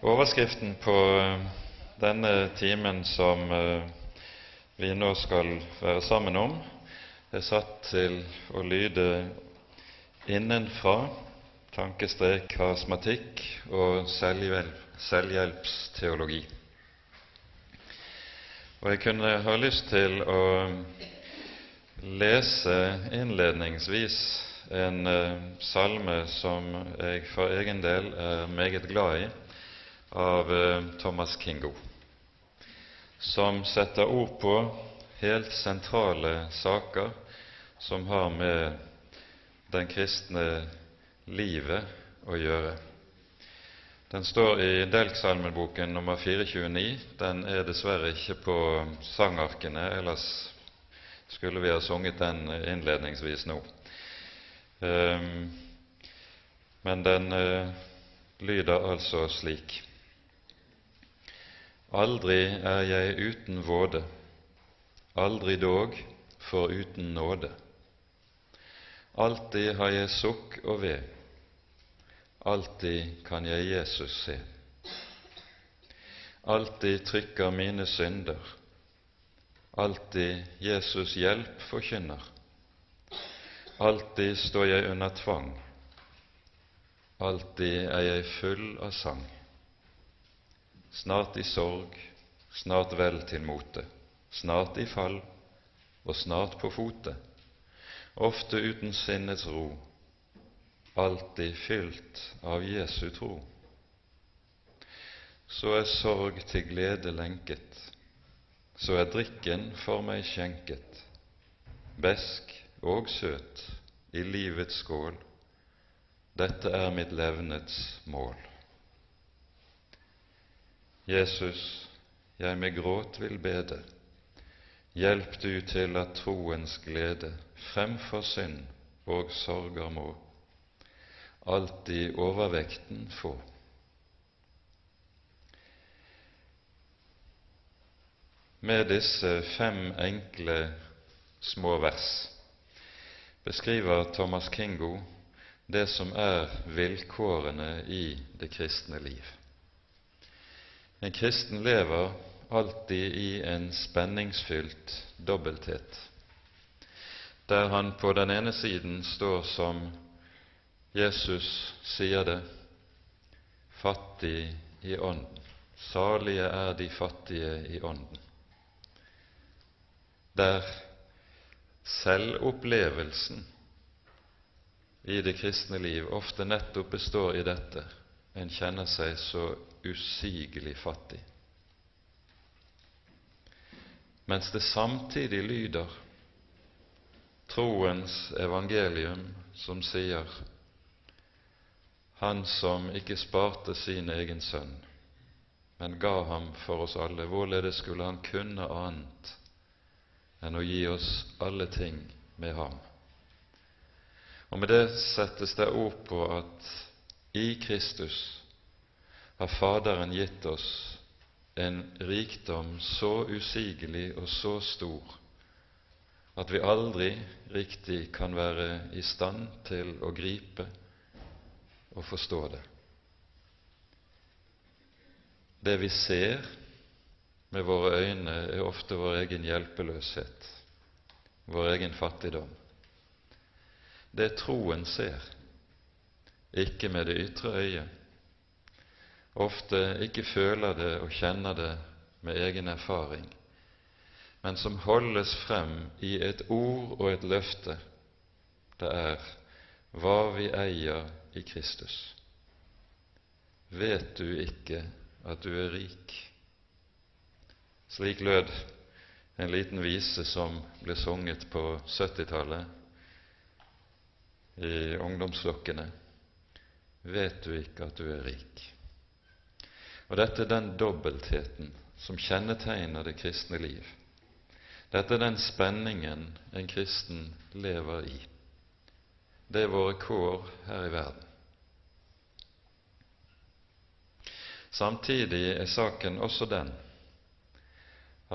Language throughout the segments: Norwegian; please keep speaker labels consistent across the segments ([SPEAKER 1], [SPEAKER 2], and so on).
[SPEAKER 1] Overskriften på eh, denne timen som eh, vi nå skal være sammen om, er satt til å lyde innenfra tankestrek karismatikk og selvhjelp, selvhjelpsteologi. Og jeg kunne ha lyst til å lese innledningsvis en uh, salme som jeg for egen del er meget glad i, av uh, Thomas Kingo, som setter ord på helt sentrale saker som har med den kristne livet å gjøre. Den står i Delksalmeboken nummer 429. Den er dessverre ikke på sangarkene, ellers skulle vi ha sunget den innledningsvis nå. Ehm, men den eh, lyder altså slik Aldri er jeg uten våde, aldri dog foruten nåde. Alltid har jeg sukk og ved, alltid kan jeg Jesus se. Alltid trykker mine synder, alltid Jesus hjelp forkynner. Alltid står jeg under tvang, alltid er jeg full av sang. Snart i sorg, snart vel til mote, snart i fall og snart på fote, ofte uten sinnets ro, alltid fylt av Jesu tro. Så er sorg til glede lenket, så er drikken for meg skjenket, besk og søt i livets skål. Dette er mitt levnets mål. Jesus, jeg med gråt vil bede, hjelp du til at troens glede fremfor synd og sorger må alltid overvekten få. Med disse fem enkle små vers beskriver Thomas Kingo det som er vilkårene i det kristne liv. En kristen lever alltid i en spenningsfylt dobbelthet, der han på den ene siden står som Jesus sier det, fattig i ånden. Salige er de fattige i ånden. Der selvopplevelsen i det kristne liv ofte nettopp består i dette en kjenner seg så usigelig fattig, mens det samtidig lyder troens evangelium som sier Han som ikke sparte sin egen sønn, men ga ham for oss alle, hvorledes skulle han kunne annet enn å gi oss alle ting med ham. Og Med det settes det ord på at i Kristus har Faderen gitt oss en rikdom så usigelig og så stor at vi aldri riktig kan være i stand til å gripe og forstå det. Det vi ser, med våre øyne, er ofte vår egen hjelpeløshet, vår egen fattigdom. Det troen ser, ikke med det ytre øyet, ofte ikke føler det og kjenner det med egen erfaring, men som holdes frem i et ord og et løfte, det er hva vi eier i Kristus. Vet du ikke at du er rik? Slik lød en liten vise som ble sunget på 70-tallet i ungdomsflokkene. Vet du ikke at du er rik? Og Dette er den dobbeltheten som kjennetegner det kristne liv. Dette er den spenningen en kristen lever i. Det er våre kår her i verden. Samtidig er saken også den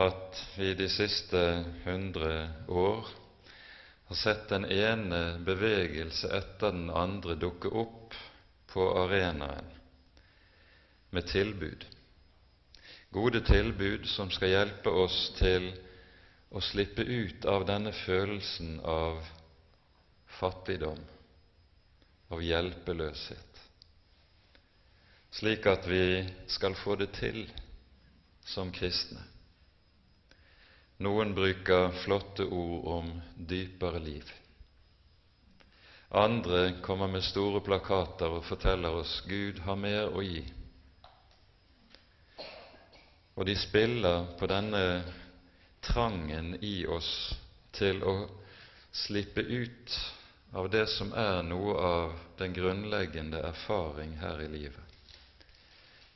[SPEAKER 1] at vi de siste hundre år har sett den ene bevegelse etter den andre dukke opp på arenaen med tilbud. Gode tilbud som skal hjelpe oss til å slippe ut av denne følelsen av fattigdom, av hjelpeløshet, slik at vi skal få det til som kristne. Noen bruker flotte ord om dypere liv. Andre kommer med store plakater og forteller oss Gud har mer å gi. Og de spiller på denne trangen i oss til å slippe ut av det som er noe av den grunnleggende erfaring her i livet.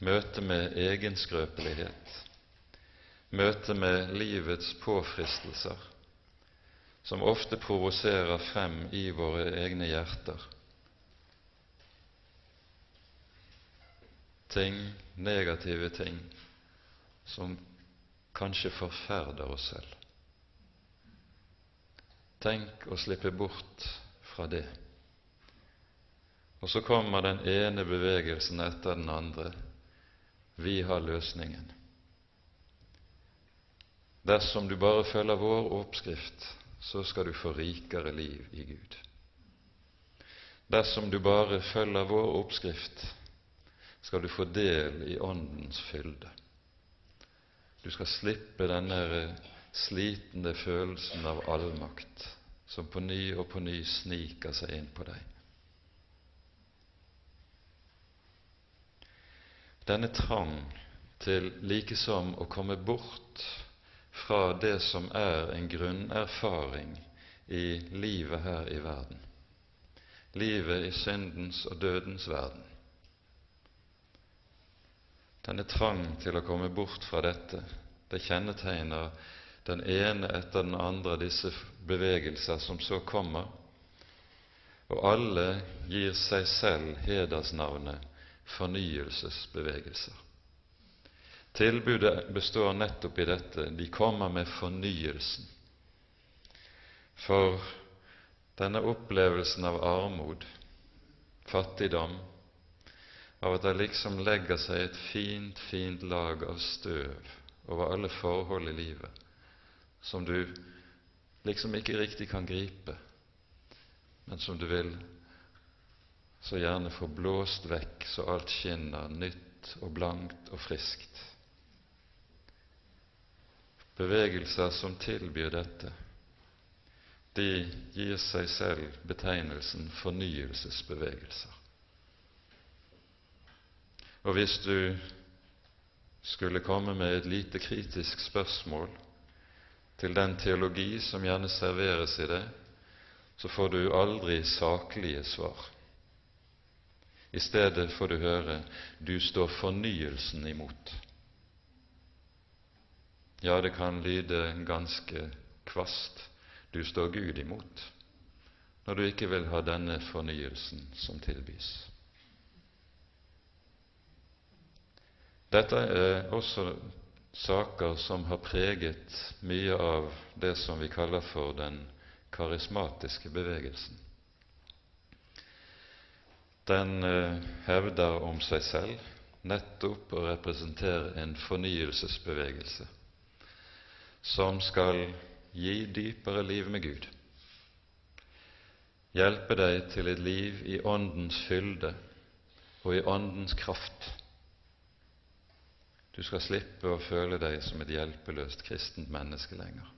[SPEAKER 1] Møte med egen skrøpelighet, møte med livets påfristelser, som ofte provoserer frem i våre egne hjerter. Ting, negative ting, som kanskje forferder oss selv. Tenk å slippe bort fra det. Og så kommer den ene bevegelsen etter den andre. Vi har løsningen. Dersom du bare følger vår oppskrift, så skal du få rikere liv i Gud. Dersom du bare følger vår oppskrift, skal du få del i Åndens fylde. Du skal slippe denne slitende følelsen av allmakt som på ny og på ny sniker seg inn på deg. Denne trang til likesom å komme bort fra det som er en grunnerfaring i livet her i verden, livet i syndens og dødens verden. Denne trang til å komme bort fra dette, det kjennetegner den ene etter den andre disse bevegelser som så kommer, og alle gir seg selv hedersnavnet fornyelsesbevegelser. Tilbudet består nettopp i dette. De kommer med fornyelsen. For denne opplevelsen av armod, fattigdom, av at det liksom legger seg et fint, fint lag av støv over alle forhold i livet, som du liksom ikke riktig kan gripe, men som du vil så gjerne få blåst vekk så alt skinner nytt og blankt og friskt. Bevegelser som tilbyr dette, de gir seg selv betegnelsen fornyelsesbevegelser. Og hvis du skulle komme med et lite kritisk spørsmål til den teologi som gjerne serveres i det, så får du aldri saklige svar. I stedet får du høre 'du står fornyelsen imot'. Ja, det kan lyde ganske kvast. Du står Gud imot når du ikke vil ha denne fornyelsen som tilbys. Dette er også saker som har preget mye av det som vi kaller for den karismatiske bevegelsen. Den eh, hevder om seg selv nettopp å representere en fornyelsesbevegelse som skal gi dypere liv med Gud, hjelpe deg til et liv i Åndens fylde og i Åndens kraft. Du skal slippe å føle deg som et hjelpeløst kristent menneske lenger.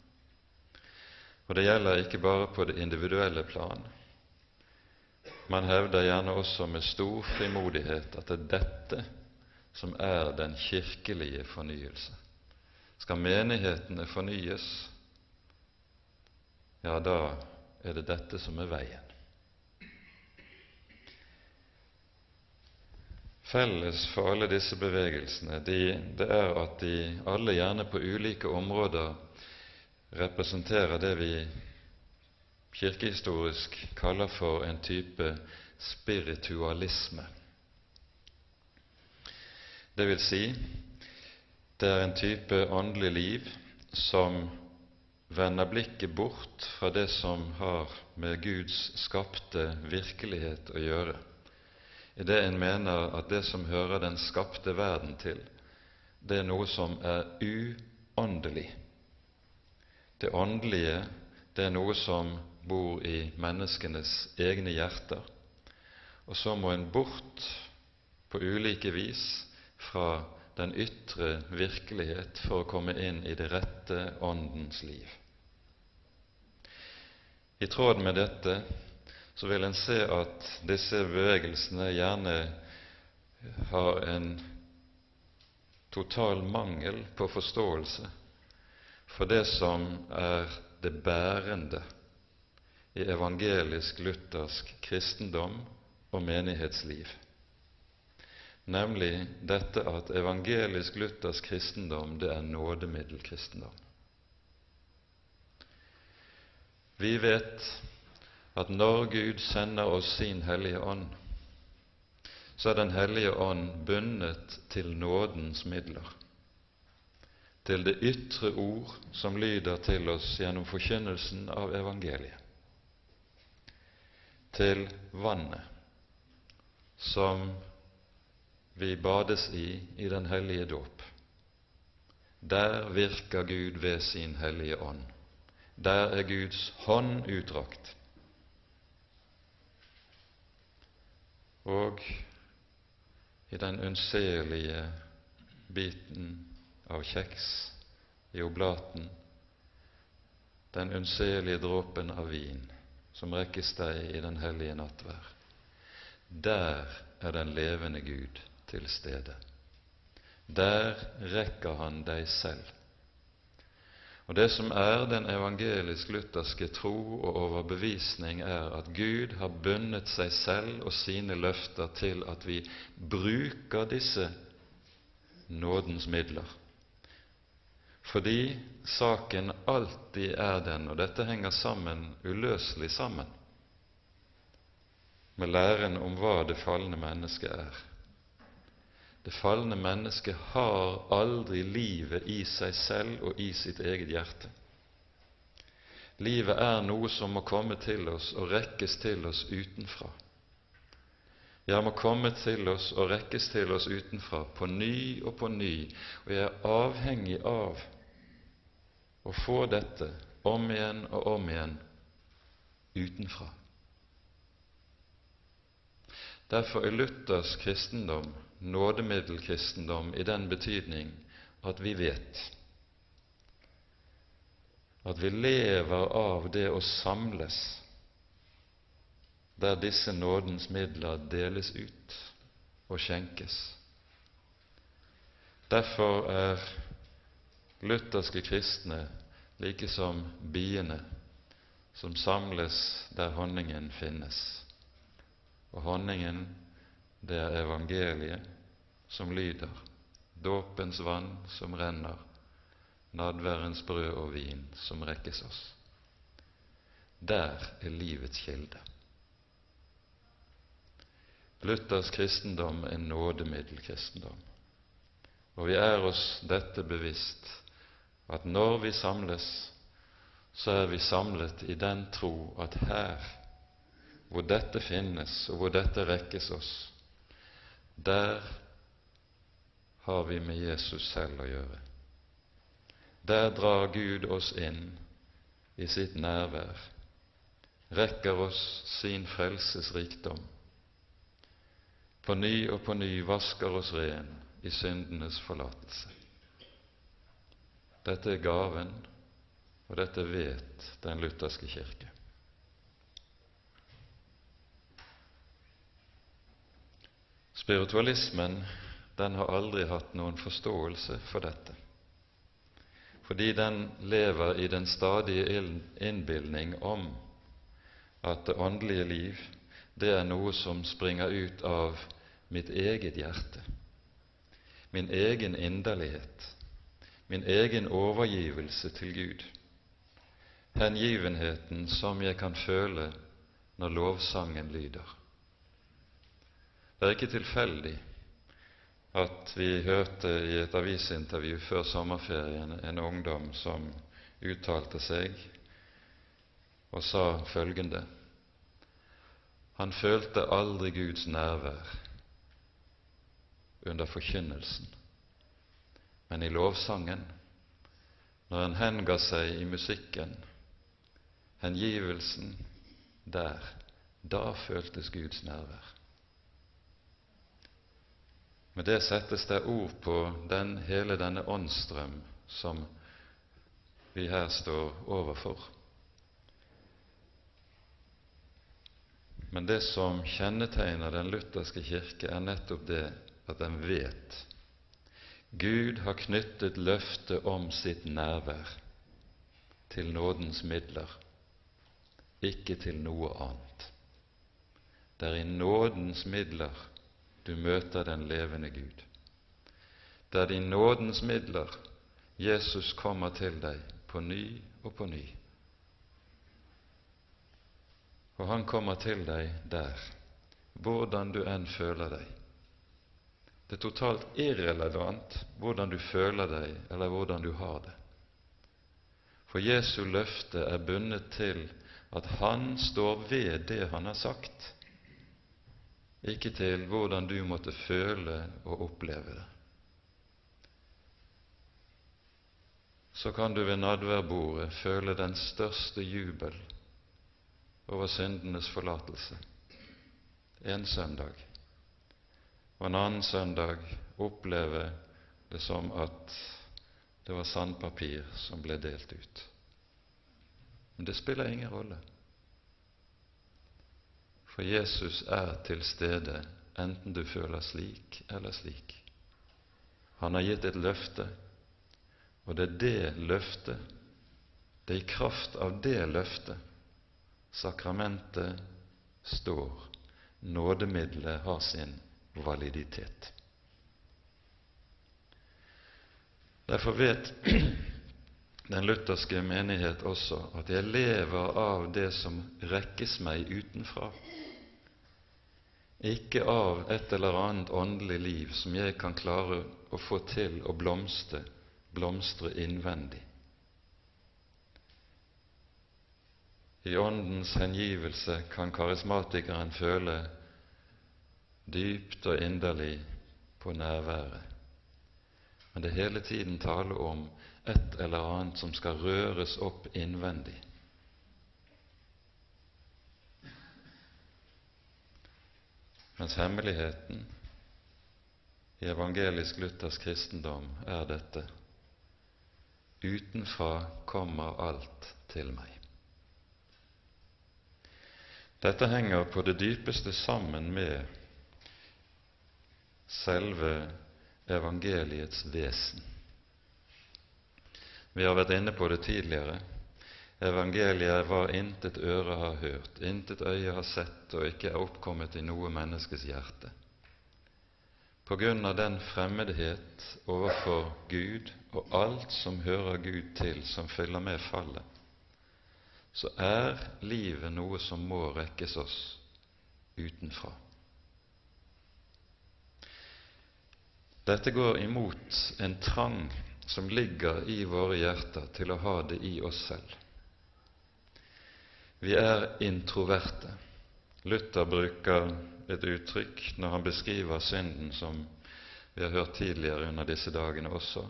[SPEAKER 1] Og det gjelder ikke bare på det individuelle plan. Man hevder gjerne også med stor frimodighet at det er dette som er den kirkelige fornyelse. Skal menighetene fornyes, ja, da er det dette som er veien. Felles for alle disse bevegelsene de, det er at de alle gjerne på ulike områder representerer det vi kirkehistorisk kaller for en type spiritualisme. Det vil si, det er en type åndelig liv som vender blikket bort fra det som har med Guds skapte virkelighet å gjøre, i det en mener at det som hører den skapte verden til, det er noe som er uåndelig. Det åndelige, det er noe som bor i menneskenes egne hjerter. Og så må en bort på ulike vis fra den ytre virkelighet for å komme inn i det rette åndens liv. I tråd med dette så vil en se at disse bevegelsene gjerne har en total mangel på forståelse for det som er det bærende i evangelisk-luthersk kristendom og menighetsliv, nemlig dette at evangelisk-luthersk kristendom det er nådemiddelkristendom. Vi vet at når Gud sender oss sin Hellige Ånd, så er Den hellige ånd bundet til nådens midler, til det ytre ord som lyder til oss gjennom forkynnelsen av evangeliet, til vannet som vi bades i i den hellige dåp. Der virker Gud ved sin Hellige Ånd. Der er Guds hånd utdrakt. Og i den unnselige biten av kjeks i oblaten, den unnselige dråpen av vin som rekkes deg i den hellige nattvær. Der er den levende Gud til stede. Der rekker han deg selv. Og Det som er den evangelisk-lutherske tro og overbevisning, er at Gud har bundet seg selv og sine løfter til at vi bruker disse nådens midler. Fordi saken alltid er den, og dette henger sammen, uløselig sammen, med læren om hva det falne mennesket er. Det falne mennesket har aldri livet i seg selv og i sitt eget hjerte. Livet er noe som må komme til oss og rekkes til oss utenfra. Jeg må komme til oss og rekkes til oss utenfra på ny og på ny, og jeg er avhengig av å få dette om igjen og om igjen utenfra. Derfor er Luthers kristendom nådemiddelkristendom i den betydning at vi vet at vi lever av det å samles der disse nådens midler deles ut og skjenkes. Derfor er lutherske kristne like som biene som samles der honningen finnes. Og honningen det er evangeliet som lyder, dåpens vann som renner, nadværens brød og vin som rekkes oss. Der er livets kilde. Luthers kristendom er nådemiddelkristendom. Og vi er oss dette bevisst, at når vi samles, så er vi samlet i den tro at her, hvor dette finnes, og hvor dette rekkes oss, der har vi med Jesus selv å gjøre. Der drar Gud oss inn i sitt nærvær, rekker oss sin frelses rikdom. På ny og på ny vasker oss ren i syndenes forlatelse. Dette er gaven, og dette vet den lutherske kirke. Spiritualismen den har aldri hatt noen forståelse for dette, fordi den lever i den stadige innbilning om at det åndelige liv det er noe som springer ut av mitt eget hjerte, min egen inderlighet, min egen overgivelse til Gud, hengivenheten som jeg kan føle når lovsangen lyder. Det er ikke tilfeldig at vi hørte i et avisintervju før sommerferien en ungdom som uttalte seg og sa følgende Han følte aldri Guds nærvær under forkynnelsen, men i lovsangen, når en henga seg i musikken, hengivelsen der, da føltes Guds nærvær. Med det settes det ord på den, hele denne åndsstrøm som vi her står overfor. Men det som kjennetegner den lutherske kirke, er nettopp det at den vet Gud har knyttet løftet om sitt nærvær til nådens midler, ikke til noe annet. Det er i nådens midler du møter den levende Gud. Det er de nådens midler Jesus kommer til deg på ny og på ny. Og han kommer til deg der, hvordan du enn føler deg. Det er totalt irrelevant hvordan du føler deg, eller hvordan du har det. For Jesu løfte er bundet til at han står ved det han har sagt ikke til hvordan du måtte føle og oppleve det. Så kan du ved nadværbordet føle den største jubel over syndenes forlatelse en søndag, og en annen søndag oppleve det som at det var sandpapir som ble delt ut. Men det spiller ingen rolle. For Jesus er til stede enten du føler slik eller slik. Han har gitt et løfte, og det er det løftet, det er i kraft av det løftet, sakramentet står, nådemiddelet har sin validitet. Derfor vet den lutherske menighet også at jeg lever av det som rekkes meg utenfra ikke av et eller annet åndelig liv som jeg kan klare å få til å blomstre, blomstre innvendig. I Åndens hengivelse kan karismatikeren føle dypt og inderlig på nærværet, men det hele tiden tale om et eller annet som skal røres opp innvendig. Mens hemmeligheten i evangelisk luthersk kristendom er dette utenfra kommer alt til meg. Dette henger på det dypeste sammen med selve evangeliets vesen. Vi har vært inne på det tidligere. Evangeliet hva intet øre har hørt, intet øye har sett og ikke er oppkommet i noe menneskes hjerte. På grunn av den fremmedhet overfor Gud og alt som hører Gud til, som følger med fallet, så er livet noe som må rekkes oss utenfra. Dette går imot en trang som ligger i våre hjerter til å ha det i oss selv. Vi er introverte. Luther bruker et uttrykk når han beskriver synden, som vi har hørt tidligere under disse dagene også.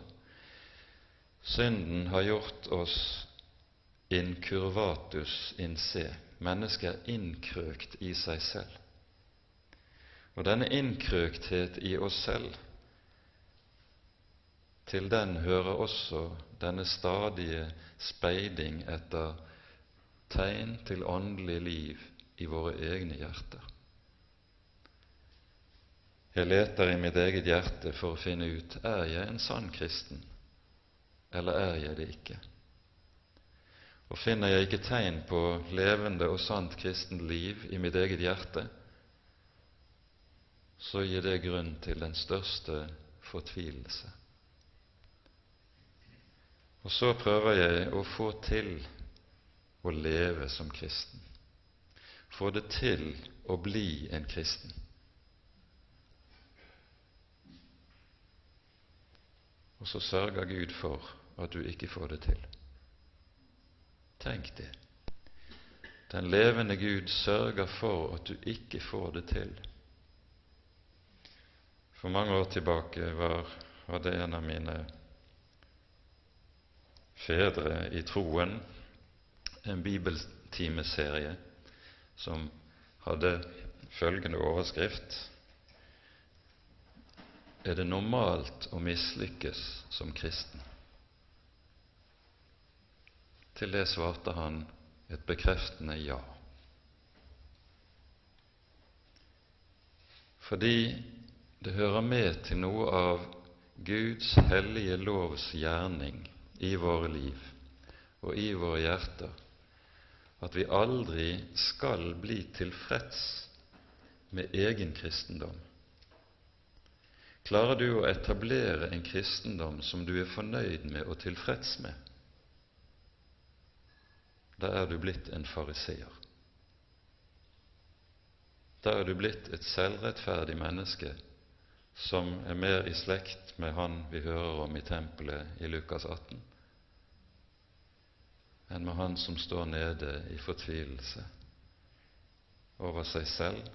[SPEAKER 1] Synden har gjort oss incurvatus in se. Mennesket er innkrøkt i seg selv. Og denne innkrøkthet i oss selv, til den hører også denne stadige speiding etter tegn til åndelig liv i våre egne hjerter. Jeg leter i mitt eget hjerte for å finne ut er jeg en sann kristen, eller er jeg det ikke. Og finner jeg ikke tegn på levende og sant kristent liv i mitt eget hjerte, så gir det grunn til den største fortvilelse. Og så prøver jeg å få til å leve som kristen. Få det til å bli en kristen. Og så sørger Gud for at du ikke får det til. Tenk det. Den levende Gud sørger for at du ikke får det til. For mange år tilbake var, det en av mine fedre i troen en bibeltimeserie som hadde følgende overskrift Er det normalt å mislykkes som kristen? Til det svarte han et bekreftende ja. Fordi det hører med til noe av Guds hellige lovs gjerning i våre liv og i våre hjerter at vi aldri skal bli tilfreds med egen kristendom. Klarer du å etablere en kristendom som du er fornøyd med og tilfreds med, da er du blitt en fariseer. Da er du blitt et selvrettferdig menneske som er mer i slekt med han vi hører om i tempelet i Lukas 18, enn med han som står nede i fortvilelse over seg selv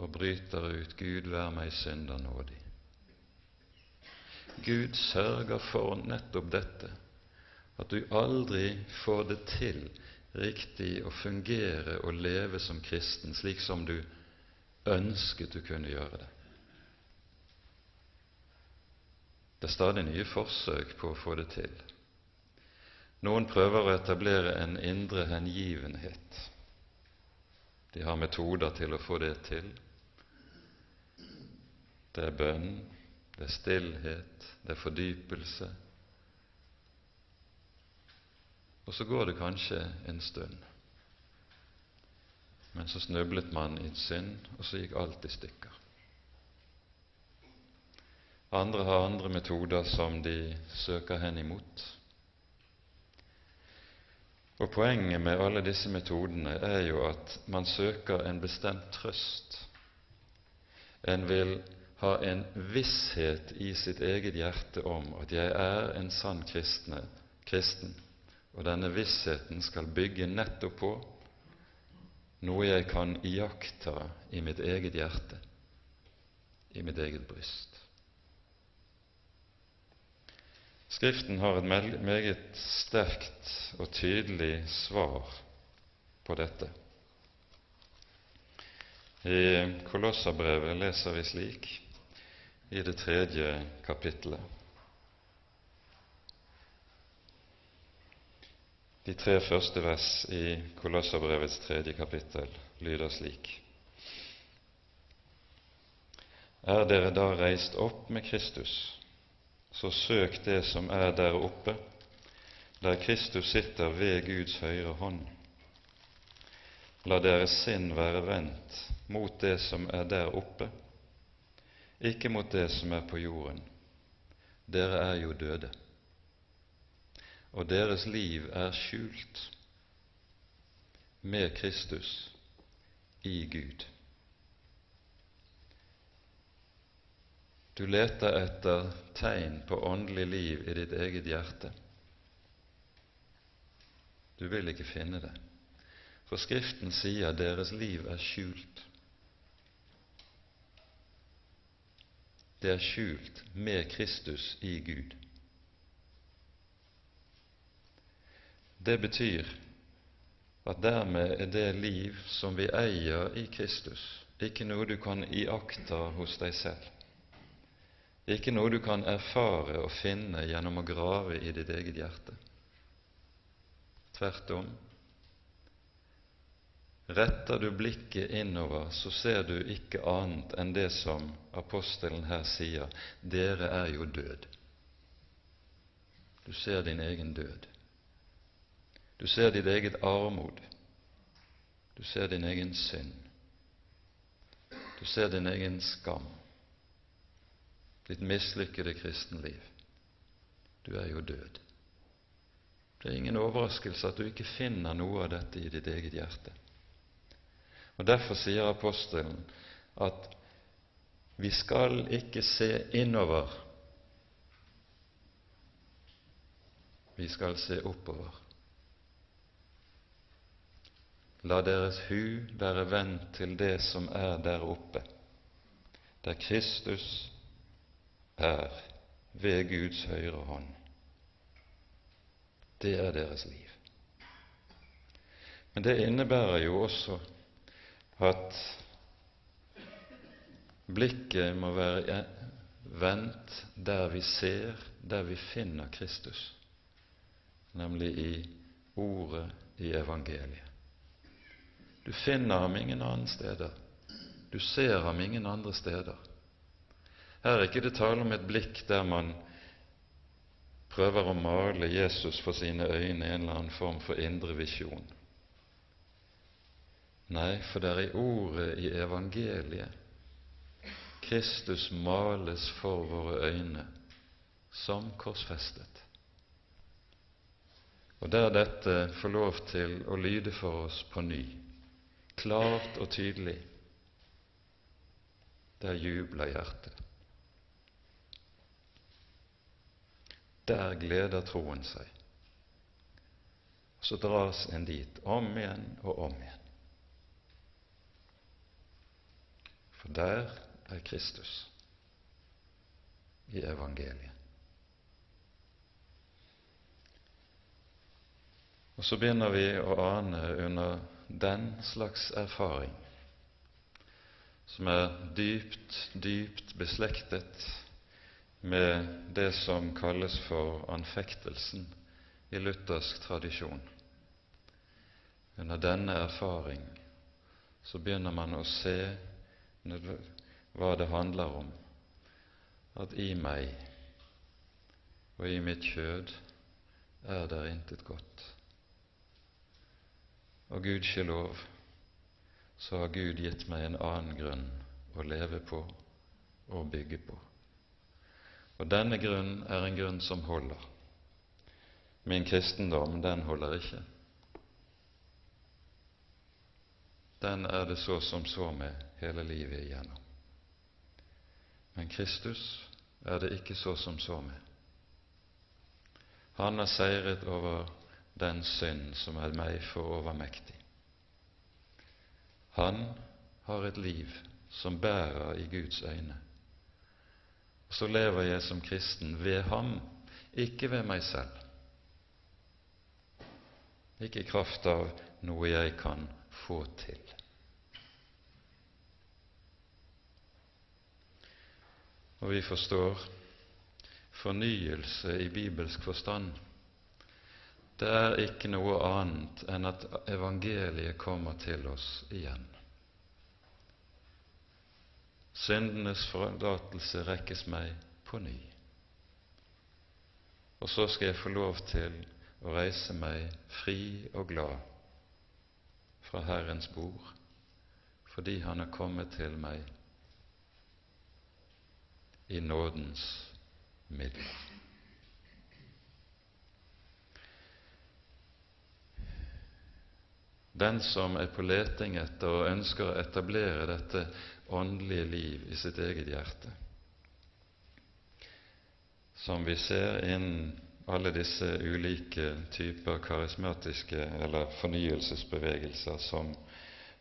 [SPEAKER 1] og bryter ut 'Gud, vær meg synder nådig'. Gud sørger for nettopp dette at du aldri får det til riktig å fungere og leve som kristen slik som du ønsket du kunne gjøre det. Det er stadig nye forsøk på å få det til. Noen prøver å etablere en indre hengivenhet. De har metoder til å få det til. Det er bønn, det er stillhet, det er fordypelse, og så går det kanskje en stund. Men så snublet man i synd, og så gikk alt i stykker. Andre har andre metoder som de søker hen imot. Og Poenget med alle disse metodene er jo at man søker en bestemt trøst. En vil ha en visshet i sitt eget hjerte om at jeg er en sann kristne, kristen, og denne vissheten skal bygge nettopp på noe jeg kan iaktta i mitt eget hjerte, i mitt eget bryst. Skriften har et meget sterkt og tydelig svar på dette. I Kolosserbrevet leser vi slik i det tredje kapittelet De tre første vers i Kolosserbrevets tredje kapittel lyder slik.: Er dere da reist opp med Kristus, så søk det som er der oppe, der Kristus sitter ved Guds høyre hånd. La deres sinn være vendt mot det som er der oppe, ikke mot det som er på jorden. Dere er jo døde og deres liv er skjult med Kristus i Gud. Du leter etter tegn på åndelig liv i ditt eget hjerte. Du vil ikke finne det, for Skriften sier deres liv er skjult. Det er skjult med Kristus i Gud. Det betyr at dermed er det liv som vi eier i Kristus, ikke noe du kan iaktta hos deg selv, ikke noe du kan erfare og finne gjennom å grave i ditt eget hjerte. Tvert om. Retter du blikket innover, så ser du ikke annet enn det som apostelen her sier dere er jo død. Du ser din egen død. Du ser ditt eget armod. Du ser din egen synd. Du ser din egen skam. Ditt mislykkede kristenliv. Du er jo død. Det er ingen overraskelse at du ikke finner noe av dette i ditt eget hjerte. Og Derfor sier apostelen at vi skal ikke se innover, vi skal se oppover. La deres hu være vendt til det som er der oppe, der Kristus er ved Guds høyre hånd. Det er deres liv. Men det innebærer jo også at blikket må være vendt der vi ser, der vi finner Kristus, nemlig i Ordet i evangeliet. Du finner ham ingen andre steder. Du ser ham ingen andre steder. Her er ikke det tale om et blikk der man prøver å male Jesus for sine øyne i en eller annen form for indre visjon. Nei, for det er i ordet i evangeliet Kristus males for våre øyne som korsfestet. Og der dette får lov til å lyde for oss på ny, klart og tydelig, der jubler hjertet. Der gleder troen seg. Så dras en dit om igjen og om igjen. For der er Kristus i evangeliet. Og så begynner vi å ane under den slags erfaring, som er dypt, dypt beslektet med det som kalles for anfektelsen i luthersk tradisjon. Under denne erfaring så begynner man å se hva det handler om, at i meg og i mitt kjød er der intet godt. Og gudskjelov så har Gud gitt meg en annen grunn å leve på og bygge på. Og denne grunnen er en grunn som holder. Min kristendom, den holder ikke. Den er det så som så med hele livet igjennom. Men Kristus er det ikke så som så med. Han har seiret over den synd som er meg for overmektig. Han har et liv som bærer i Guds øyne så lever jeg som kristen ved ham, ikke ved meg selv. Ikke i kraft av noe jeg kan få til. Og vi forstår fornyelse i bibelsk forstand. Det er ikke noe annet enn at evangeliet kommer til oss igjen. Syndenes forlatelse rekkes meg på ny. Og så skal jeg få lov til å reise meg fri og glad fra Herrens bord, fordi Han har kommet til meg i nådens middel. Den som er på leting etter og ønsker å etablere dette åndelige liv i sitt eget hjerte, som vi ser innen alle disse ulike typer karismatiske eller fornyelsesbevegelser som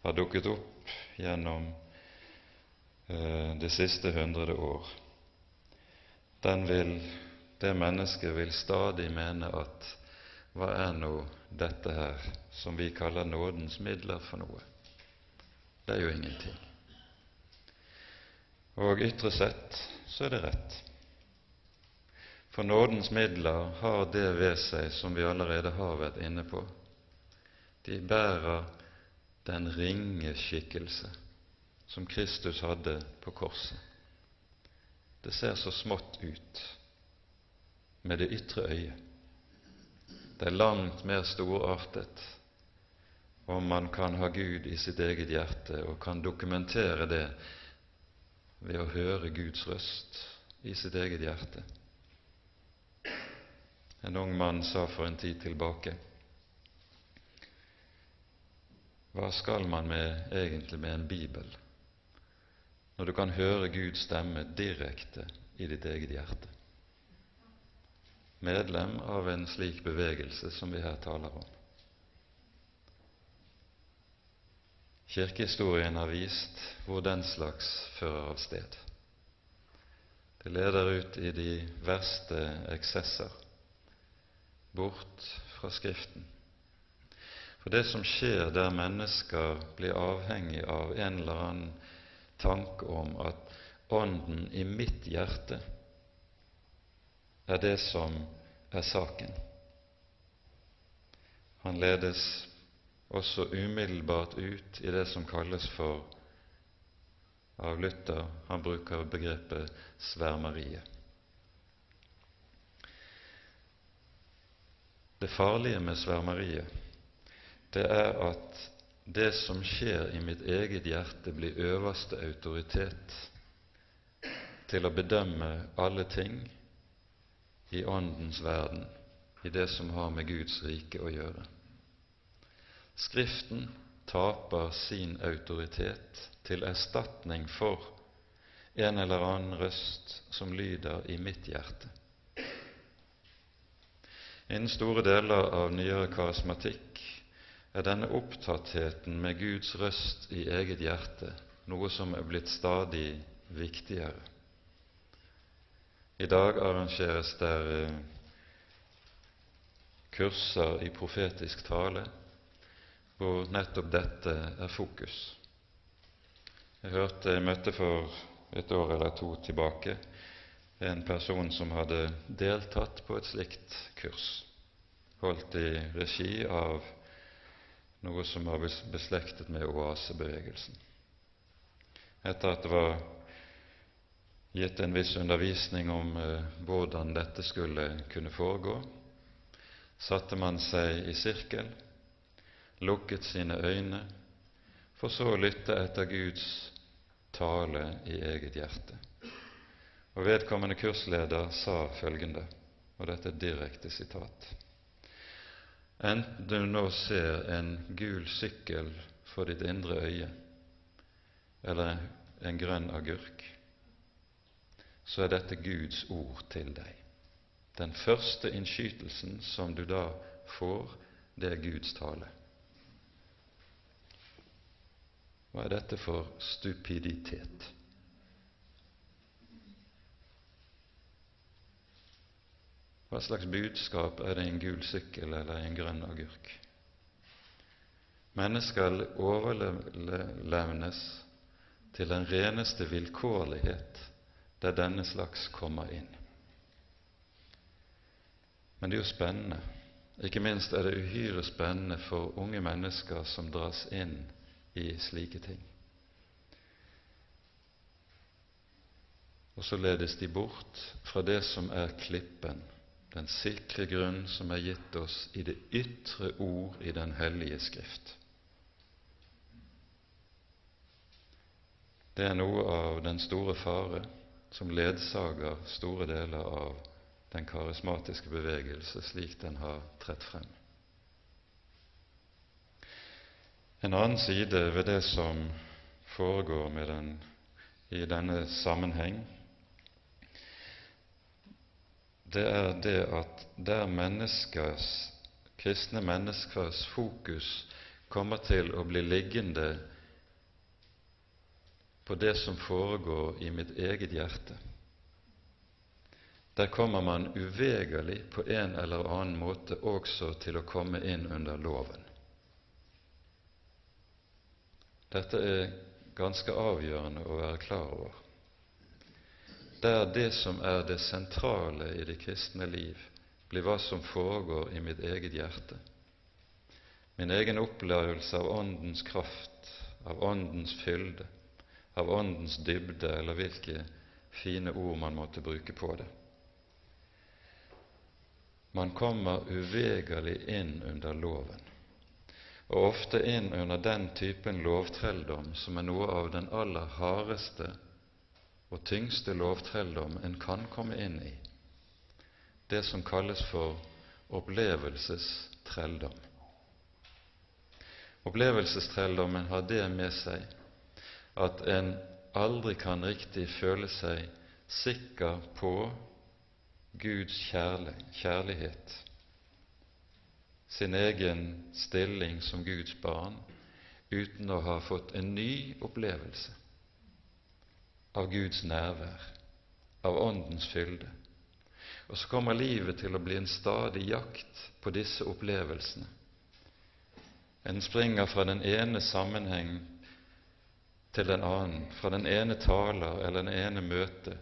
[SPEAKER 1] har dukket opp gjennom eh, det siste hundrede år. Den vil, det mennesket vil stadig mene at hva er nå dette her som vi kaller nådens midler for noe? Det er jo ingenting. Og ytre sett så er det rett. For nådens midler har det ved seg som vi allerede har vært inne på. De bærer den ringe skikkelse som Kristus hadde på korset. Det ser så smått ut med det ytre øyet. Det er langt mer storartet om man kan ha Gud i sitt eget hjerte og kan dokumentere det ved å høre Guds røst i sitt eget hjerte. En ung mann sa for en tid tilbake Hva skal man med, egentlig med en bibel når du kan høre Guds stemme direkte i ditt eget hjerte? Medlem av en slik bevegelse som vi her taler om. Kirkehistorien har vist hvor den slags fører av sted. Det leder ut i de verste eksesser, bort fra Skriften. For det som skjer der mennesker blir avhengig av en eller annen tanke om at Ånden i mitt hjerte er det som er saken. Han ledes også umiddelbart ut i det som kalles for av Luther Han bruker begrepet svermeriet. Det farlige med svermeriet, det er at det som skjer i mitt eget hjerte, blir øverste autoritet til å bedømme alle ting i Åndens verden, i det som har med Guds rike å gjøre. Skriften taper sin autoritet til erstatning for en eller annen røst som lyder i mitt hjerte. Innen store deler av nyere karismatikk er denne opptattheten med Guds røst i eget hjerte noe som er blitt stadig viktigere. I dag arrangeres der eh, kurser i profetisk tale hvor nettopp dette er fokus. Jeg hørte, jeg møtte for et år eller to tilbake en person som hadde deltatt på et slikt kurs, holdt i regi av noe som var beslektet med oasebevegelsen. Etter at det var gitt en viss undervisning om eh, hvordan dette skulle kunne foregå, satte man seg i sirkel lukket sine øyne, for så å lytte etter Guds tale i eget hjerte. Og Vedkommende kursleder sa følgende, og dette er direkte sitat Enten du nå ser en gul sykkel for ditt indre øye, eller en grønn agurk, så er dette Guds ord til deg. Den første innskytelsen som du da får, det er Guds tale. Hva er dette for stupiditet? Hva slags budskap er det i en gul sykkel eller i en grønn agurk? Mennesker overlevnes til den reneste vilkårlighet der denne slags kommer inn. Men det er jo spennende. Ikke minst er det uhyre spennende for unge mennesker som dras inn i slike ting. Og så ledes de bort fra det som er klippen, den sikre grunn som er gitt oss i det ytre ord i Den hellige Skrift. Det er noe av den store fare som ledsager store deler av den karismatiske bevegelse slik den har trett frem. En annen side ved det som foregår den, i denne sammenheng, det er det at der menneskers, kristne menneskers fokus kommer til å bli liggende på det som foregår i mitt eget hjerte, der kommer man uvegerlig på en eller annen måte også til å komme inn under loven. Dette er ganske avgjørende å være klar over. Der det som er det sentrale i det kristne liv, blir hva som foregår i mitt eget hjerte. Min egen opplevelse av Åndens kraft, av Åndens fylde, av Åndens dybde, eller hvilke fine ord man måtte bruke på det. Man kommer uvegerlig inn under loven og ofte inn under den typen lovtrelldom som er noe av den aller hardeste og tyngste lovtrelldom en kan komme inn i, det som kalles for opplevelsestrelldom. Opplevelsestrelldommen har det med seg at en aldri kan riktig føle seg sikker på Guds kjærlighet sin egen stilling som Guds barn uten å ha fått en ny opplevelse av Guds nærvær av Åndens fylde. Og så kommer livet til å bli en stadig jakt på disse opplevelsene. En springer fra den ene sammenheng til den annen, fra den ene taler eller den ene møte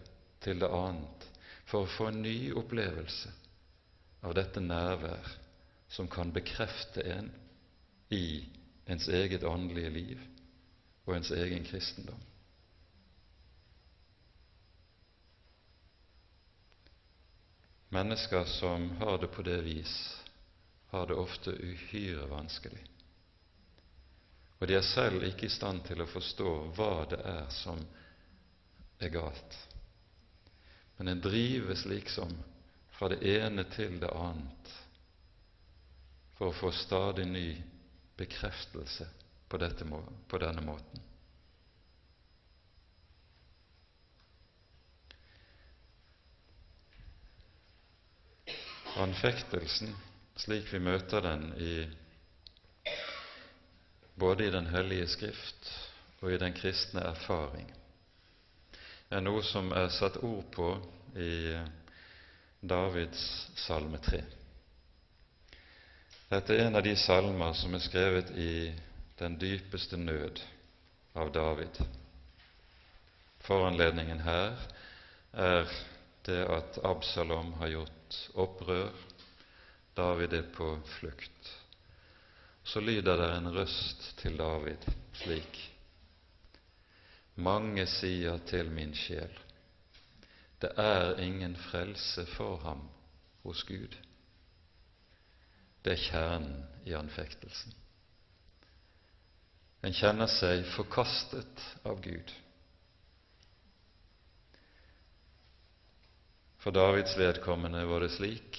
[SPEAKER 1] til det annet, for å få en ny opplevelse av dette nærvær som kan bekrefte en i ens eget åndelige liv og ens egen kristendom. Mennesker som har det på det vis, har det ofte uhyre vanskelig. Og de er selv ikke i stand til å forstå hva det er som er galt. Men en drives liksom fra det ene til det annet for å få stadig ny bekreftelse på, dette, på denne måten. Anfektelsen, slik vi møter den i, både i Den hellige Skrift og i den kristne erfaring, er noe som er satt ord på i Davids salme 3. Dette er en av de salmer som er skrevet i den dypeste nød av David. Foranledningen her er det at Absalom har gjort opprør, David er på flukt. Så lyder det en røst til David slik Mange sier til min sjel, det er ingen frelse for ham hos Gud. Det er kjernen i anfektelsen. En kjenner seg forkastet av Gud. For Davids vedkommende var det slik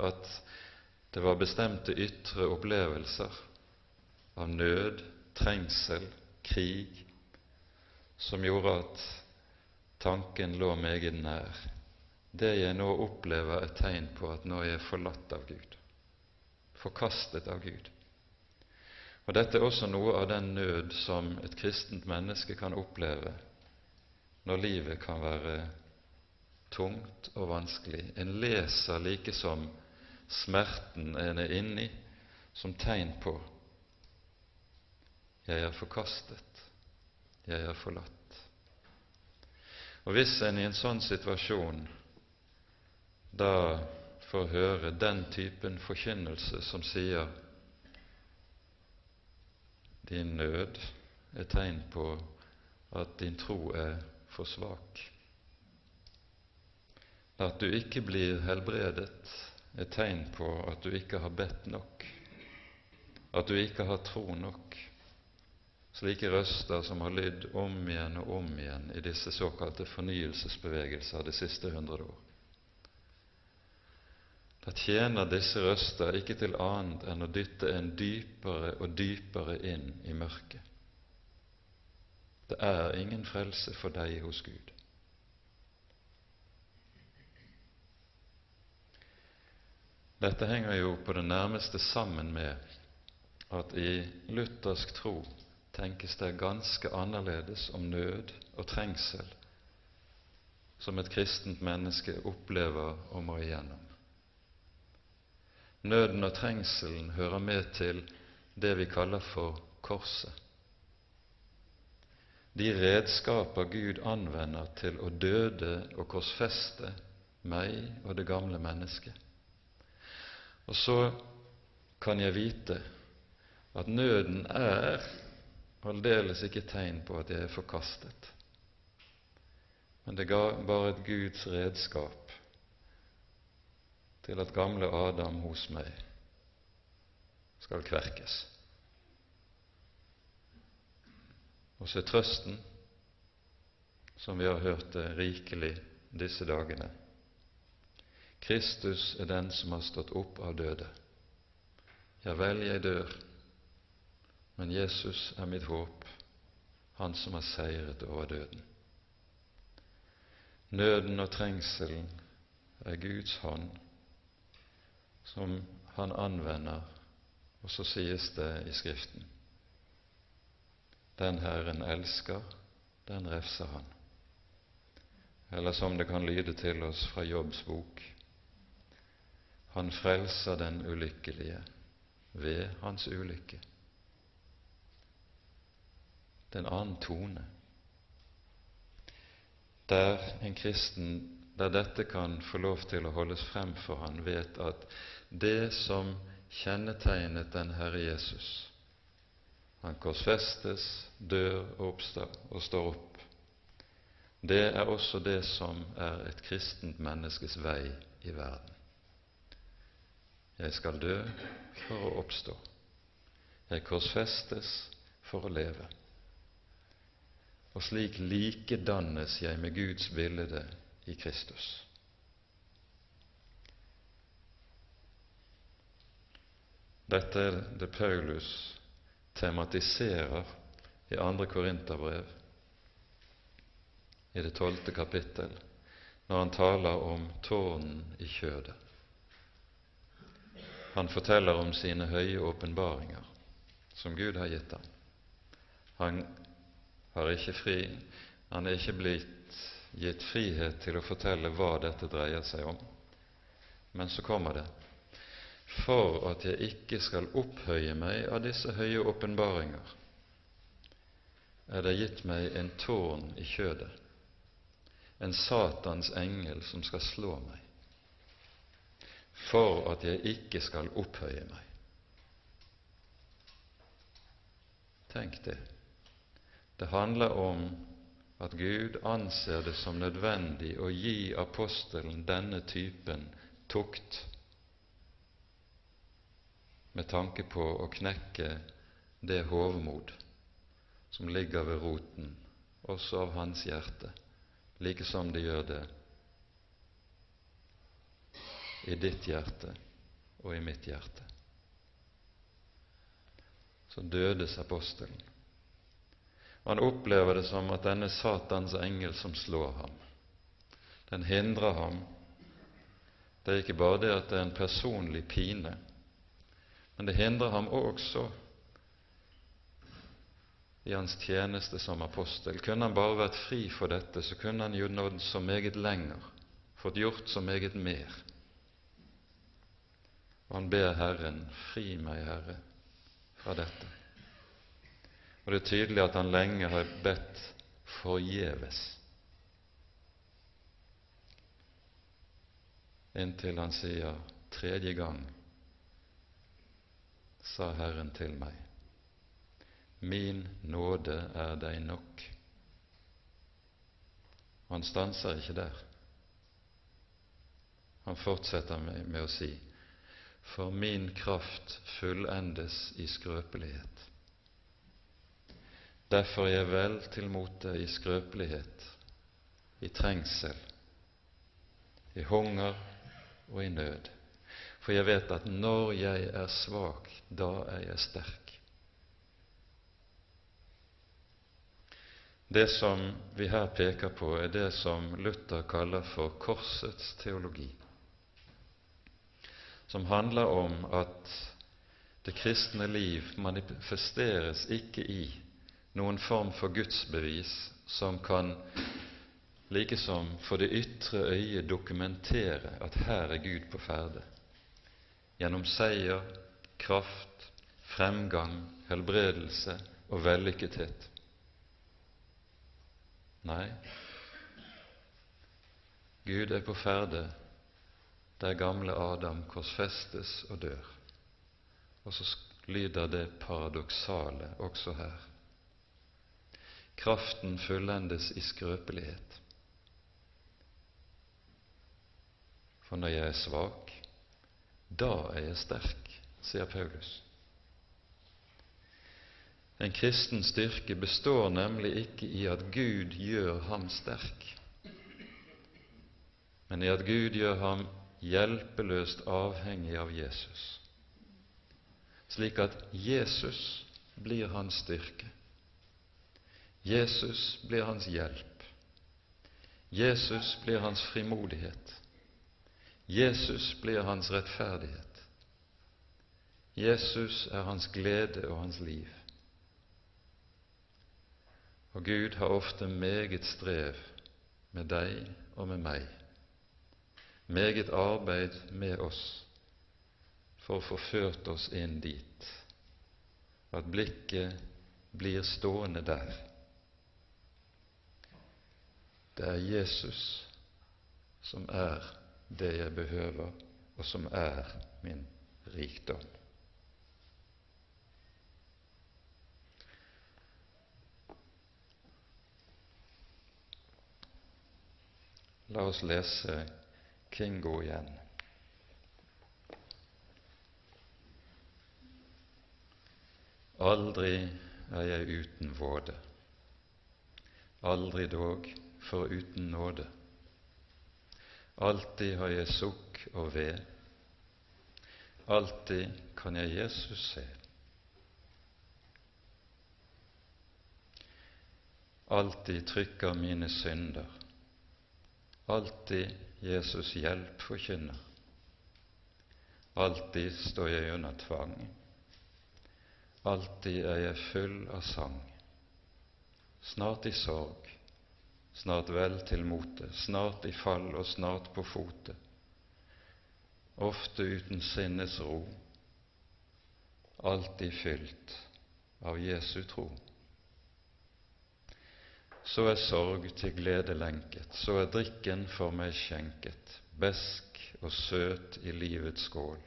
[SPEAKER 1] at det var bestemte ytre opplevelser av nød, trengsel, krig, som gjorde at tanken lå meget nær. Det jeg nå opplever, er tegn på at nå er jeg forlatt av Gud, forkastet av Gud. Og Dette er også noe av den nød som et kristent menneske kan oppleve når livet kan være tungt og vanskelig. En leser like som smerten en er inni, som tegn på jeg er forkastet, jeg er forlatt. Og Hvis en i en sånn situasjon da får høre den typen forkynnelse som sier din nød er tegn på at din tro er for svak, at du ikke blir helbredet, er tegn på at du ikke har bedt nok, at du ikke har tro nok. Slike røster som har lydd om igjen og om igjen i disse såkalte fornyelsesbevegelser det siste hundre år. Da tjener disse røster ikke til annet enn å dytte en dypere og dypere inn i mørket. Det er ingen frelse for deg hos Gud. Dette henger jo på det nærmeste sammen med at i luthersk tro tenkes det ganske annerledes om nød og trengsel som et kristent menneske opplever og må igjennom. Nøden og trengselen hører med til det vi kaller for korset. De redskaper Gud anvender til å døde og korsfeste meg og det gamle mennesket. Og så kan jeg vite at nøden er aldeles ikke tegn på at jeg er forkastet, men det ga bare et Guds redskap til at gamle Adam hos meg skal kverkes. Og så er trøsten, som vi har hørt det rikelig disse dagene, Kristus er den som har stått opp av døde. Ja vel, jeg dør, men Jesus er mitt håp, han som har seiret over døden. Nøden og trengselen er Guds hånd, som han anvender, og så sies det i Skriften Den Herren elsker, den refser han. eller som det kan lyde til oss fra Jobbs bok Han frelser den ulykkelige ved hans ulykke. Det er en annen tone. Der en kristen, der dette kan få lov til å holdes frem for han, vet at det som kjennetegnet den Herre Jesus Han korsfestes, dør og oppstår og står opp. Det er også det som er et kristent menneskes vei i verden. Jeg skal dø for å oppstå. Jeg korsfestes for å leve og slik likedannes jeg med Guds bilde i Kristus. Dette er det Paulus tematiserer i andre Korinterbrev, i det tolvte kapittel, når han taler om tårnen i kjødet. Han forteller om sine høye åpenbaringer som Gud har gitt ham. Han har ikke fri, han er ikke blitt gitt frihet til å fortelle hva dette dreier seg om. Men så kommer det for at jeg ikke skal opphøye meg av disse høye åpenbaringer, er det gitt meg en tårn i kjødet, en Satans engel som skal slå meg, for at jeg ikke skal opphøye meg. Tenk det. Det handler om at Gud anser det som nødvendig å gi apostelen denne typen tukt med tanke på å knekke det hovmod som ligger ved roten også av hans hjerte, like som det gjør det i ditt hjerte og i mitt hjerte. Så dødes apostelen. Han opplever det som at denne Satans engel som slår ham, den hindrer ham. Det er ikke bare det at det er en personlig pine, men det hindrer ham også i hans tjeneste som apostel. Kunne han bare vært fri for dette, så kunne han jo nådd så meget lenger, fått gjort så meget mer. Og han ber Herren, fri meg, Herre, fra dette. Og det er tydelig at han lenge har bedt forgjeves, inntil han sier tredje gang sa Herren til meg, min nåde er deg nok. Han stanser ikke der. Han fortsetter med, med å si, for min kraft fullendes i skrøpelighet. Derfor er jeg vel til mote i skrøpelighet, i trengsel, i hunger og i nød. For jeg vet at når jeg er svak, da er jeg sterk. Det som vi her peker på, er det som Luther kaller for korsets teologi, som handler om at det kristne liv manifesteres ikke i noen form for gudsbevis som kan likesom for det ytre øyet dokumentere at her er Gud på ferde, gjennom seier, kraft, fremgang, helbredelse og vellykkethet. Nei, Gud er på ferde der gamle Adam korsfestes og dør. Og så lyder det paradoksale også her. Kraften fullendes i skrøpelighet. For når jeg er svak, da er jeg sterk, sier Paulus. En kristen styrke består nemlig ikke i at Gud gjør ham sterk, men i at Gud gjør ham hjelpeløst avhengig av Jesus, slik at Jesus blir hans styrke. Jesus blir hans hjelp. Jesus blir hans frimodighet. Jesus blir hans rettferdighet. Jesus er hans glede og hans liv. Og Gud har ofte meget strev med deg og med meg, meget arbeid med oss for å få ført oss inn dit at blikket blir stående der. Det er Jesus som er det jeg behøver, og som er min rikdom. La oss lese Kingo igjen. Aldri er jeg uten våde, aldri dog foruten nåde. Alltid har jeg sukk og ved, alltid kan jeg Jesus se. Alltid trykker mine synder, alltid Jesus hjelp forkynner. Alltid står jeg under tvang, alltid er jeg full av sang. Snart i sorg, snart vel til mote, snart i fall og snart på fote. Ofte uten sinnes ro, alltid fylt av Jesu tro. Så er sorg til glede lenket, så er drikken for meg skjenket, besk og søt i livets skål.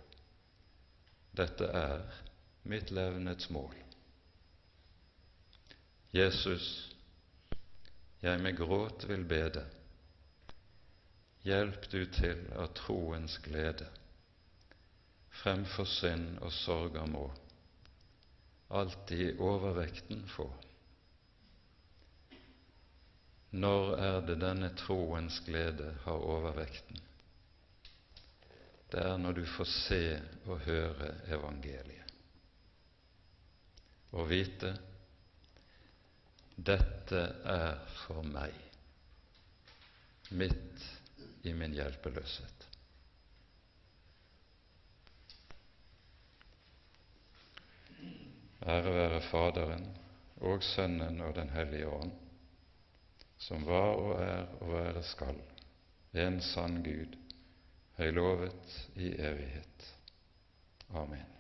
[SPEAKER 1] Dette er mitt levnets mål. Jesus, jeg med gråt vil bede, hjelp du til av troens glede, fremfor synd og sorger må, alltid overvekten få. Når er det denne troens glede har overvekten? Det er når du får se og høre evangeliet og vite dette er for meg, midt i min hjelpeløshet. Ære være Faderen og Sønnen og Den hellige ånd, som var og er og være skal, en sann Gud, høylovet i evighet. Amen.